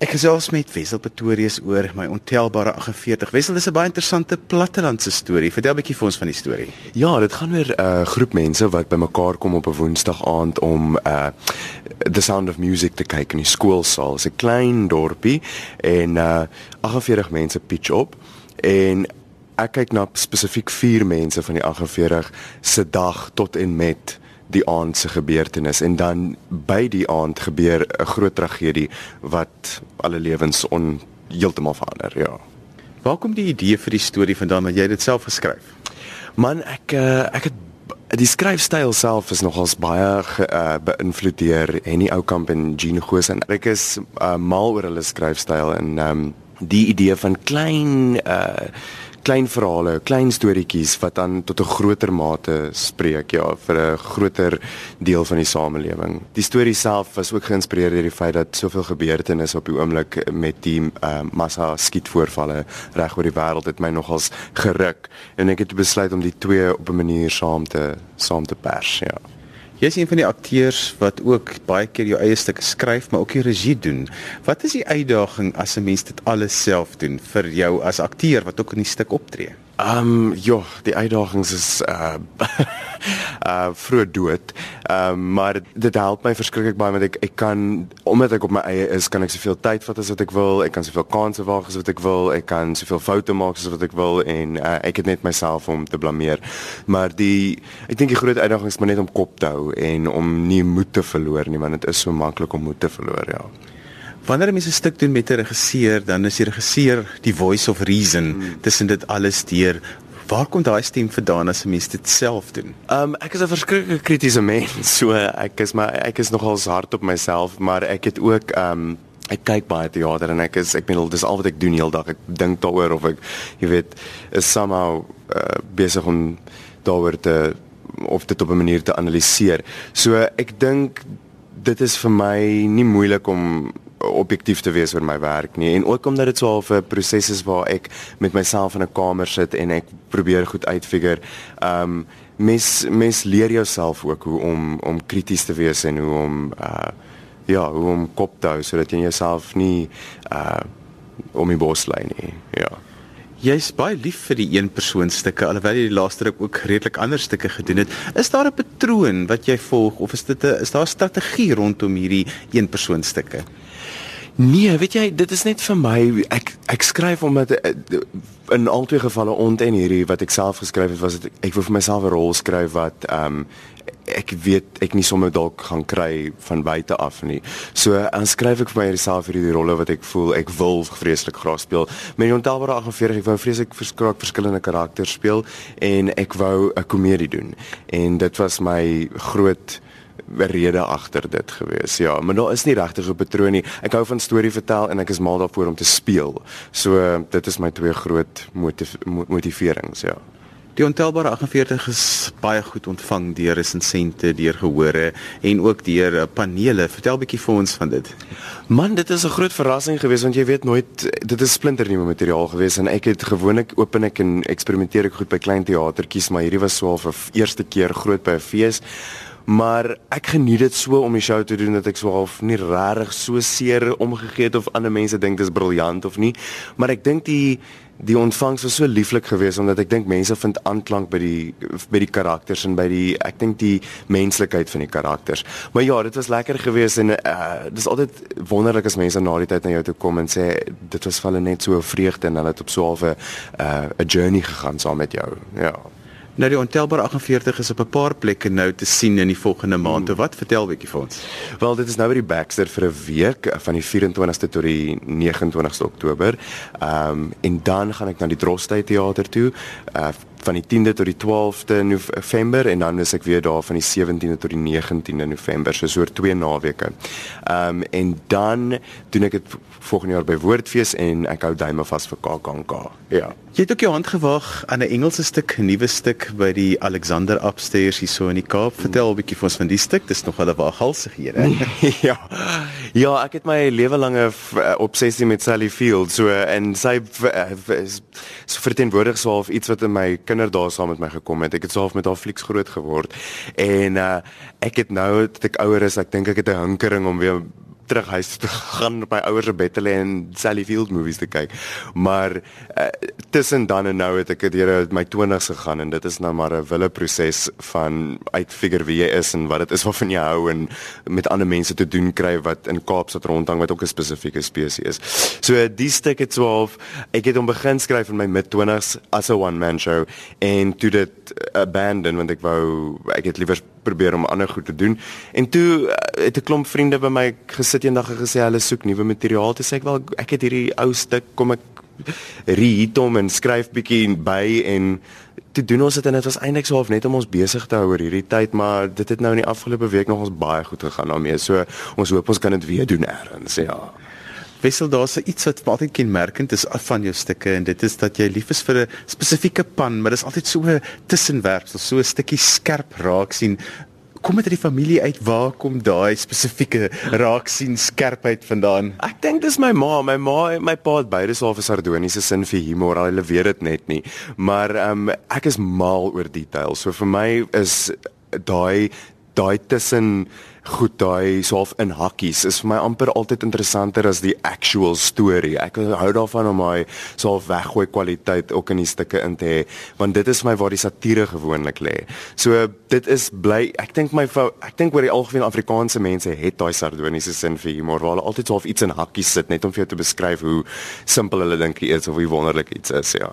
Ek gesels met Wessel Pretorius oor my ontelbare 48. Wessel, dis 'n baie interessante plattelandse storie. Vertel 'n bietjie vir ons van die storie. Ja, dit gaan oor 'n uh, groep mense wat bymekaar kom op 'n Woensdag aand om uh The Sound of Music te kyk in die skoolsaal. Dit is 'n klein dorpie en uh 48 mense pitch op en ek kyk na spesifiek 4 mense van die 48 se dag tot en met die aand se gebeurtenis en dan by die aand gebeur 'n groot tragedie wat alle lewens on heeltemal verander, ja. Waar kom die idee vir die storie vandaan wat jy dit self geskryf? Man, ek uh, ek het die skryfstyl self is nogals baie ge, uh, beïnvloed deur Henny Oukamp en Jean Goos en ek is uh, mal oor hulle skryfstyl en um, die idee van klein uh, klein verhale, klein storieetjies wat dan tot 'n groter mate spreek, ja, vir 'n groter deel van die samelewing. Die storie self was ook geïnspireer deur die feit dat soveel gebeurtenisse op die oomblik met die uh, massa skietvoorvalle reg oor die wêreld het my nogals geruk en ek het besluit om die twee op 'n manier saam te saam te pers, ja. Jy's een van die akteurs wat ook baie keer jou eie stukke skryf, maar ook die regie doen. Wat is die uitdaging as 'n mens dit alles self doen vir jou as akteur wat ook in die stuk optree? Ehm um, ja, die uitdagings is uh uh vroeg dood. Ehm um, maar dit help my verskriklik baie want ek ek kan omdat ek op my eie is, kan ek soveel tyd vat as wat ek wil. Ek kan soveel kansse waag as wat ek wil. Ek kan soveel foute maak as wat ek wil en uh, ek het net myself om te blameer. Maar die ek dink die groot uitdaging is maar net om kop te hou en om nie moed te verloor nie want dit is so maklik om moed te verloor, ja. Wanneer mense 'n stuk doen met 'n regisseur, dan is die regisseur die voice of reason hmm. tussen dit alles deur. Waar kom daai stem vandaan as 'n mens dit self doen? Um ek is 'n verskriklike kritiese mens, so ek is maar ek is nogal hard op myself, maar ek het ook um ek kyk baie teater en ek is ek bedoel dis al wat ek doen heeldag. Ek dink daaroor of ek jy weet is somehow uh, besig om daaroor te of dit op 'n manier te analiseer. So ek dink dit is vir my nie moeilik om objektief te wees oor my werk nie en ook omdat dit so 'n proses is waar ek met myself in 'n kamer sit en ek probeer goed uitfigure. Um mes mes leer jouself ook hoe om om krities te wees en hoe om uh ja, hoe om kop te hou sodat jy jouself nie uh om die bos lê nie. Ja. Jy's baie lief vir die een persoon stukke alhoewel jy die laaste ruk ook redelik ander stukke gedoen het. Is daar 'n patroon wat jy volg of is dit 'n is daar 'n strategie rondom hierdie een persoon stukke? Nee, weet jy, dit is net vir my ek ek skryf omdat eh, in albei gevalle ont en hierdie wat ek self geskryf het was dit ek wil vir myself 'n rol skryf wat ehm um, ek weet ek nie sommer dalk gaan kry van buite af nie. So dan skryf ek vir myself vir die rolle wat ek voel ek wil vreeslik graag speel. Met die ontelbare 48 ek wou vreeslik verskriklik verskillende karakters speel en ek wou 'n komedie doen. En dit was my groot rede agter dit gewees. Ja, maar daar is nie regtig 'n patroon nie. Ek hou van storie vertel en ek is mal daarvoor om te speel. So dit is my twee groot motiv motiverings, ja. Die ontelbare 48 is baie goed ontvang deur resensente, deur gehore en ook deur eh, panele. Vertel bietjie vir ons van dit. Man, dit is 'n groot verrassing geweest want jy weet nooit dit is splinternuwe materiaal geweest en ek het gewoonlik open ek en eksperimenteer ek goed by klein teatertjies, maar hierdie was so al vir eerste keer groot by 'n fees maar ek geniet dit so om die show te doen dat ek so half nie regtig so seer omgegee het of ander mense dink dit is briljant of nie. Maar ek dink die die ontvangs was so lieflik geweest omdat ek dink mense vind aanklank by die by die karakters en by die ek dink die menslikheid van die karakters. Maar ja dit was lekker geweest en uh, dis altyd wonderlik as mense na die tyd na jou toe kom en sê dit was vir hulle net so 'n vreugde en hulle het op so 'n uh, 'n journey gegaan saam met jou. Ja Nou die ontelbare 48 is op 'n paar plekke nou te sien in die volgende maand. Hmm. Wat vertel bietjie vir ons? Wel, dit is nou by die Baxter vir 'n week van die 24ste tot die 29ste Oktober. Ehm um, en dan gaan ek na die Drostheid Theater toe. Uh van die 10de tot die 12de November en dan is ek weer daar van die 17de tot die 19de November, so oor twee naweke. Ehm um, en dan doen ek dit volgende jaar by Woordfees en ek hou duime vas vir KAKNK. Ja. Jy het ook jou hand gewaag aan 'n Engelse stuk, 'n nuwe stuk by die Alexander Upstairs hier so in die Kaap. Vertel 'n bietjie vir ons van die stuk. Dis nog hulle waaghalsighede. ja. Ja, ek het my lewe lange eh, obsessie met Sally Field, so en sy eh, so verteenwoordig so half iets wat in my kinderdae saam met my gekom het. Ek het self met haar flieks groot geword. En uh ek het nou dat ek ouer is, ek dink ek het 'n hinkering om weer terug huis toe gaan op my ouers se bed te lê en Sally Field movies te kyk. Maar uh, tussen dan en nou het ek deur my 20's gegaan en dit is nou maar 'n wille proses van uitfigure wie jy is en wat dit is waarvan jy hou en met ander mense te doen kry wat in Kaapstad rondhang wat ook 'n spesifieke spesies is. So die stuk het 12 ek het hom begin skryf in my mid 20's as 'n one man show en toe dit abandon want ek wou ek het liewer probeer om ander goed te doen. En toe uh, het 'n klomp vriende by my gesit eendag en gesê hulle soek nuwe materiaal. Toe sê ek wel ek het hierdie ou stuk kom ek read hom en skryf bietjie by en toe doen ons dit en dit was eintlik so half net om ons besig te hou oor hierdie tyd, maar dit het nou in die afgelope week nog ons baie goed gegaan daarmee. So ons hoop ons kan dit weer doen eers. Ja. Wissel daar's iets wat altyd kenmerkend is van jou stukke en dit is dat jy lief is vir 'n spesifieke pan, maar dis altyd so 'n tussenwerpsel, so 'n stukkie skerp raak sien. Kom dit uit die familie uit? Waar kom daai spesifieke raak sien skerpheid vandaan? Ek dink dis my ma, my ma en my pa het beide so 'n sardoniese sin vir humor. Hulle weet dit net nie. Maar ehm um, ek is mal oor detail. So vir my is daai daai tussen goed daai soof in hakkies is vir my amper altyd interessanter as die actual story. Ek hou daarvan om my soof weggooi kwaliteit ook in die stukke in te hê want dit is my waar die satire gewoonlik lê. So dit is bly ek dink my ek dink oor die algemeen Afrikaanse mense het daai sardoniese sin vir humor waar hulle altyd soof iets in hakkies sit net om vir jou te beskryf hoe simpel hulle dink iets of hoe wonderlik iets is, ja.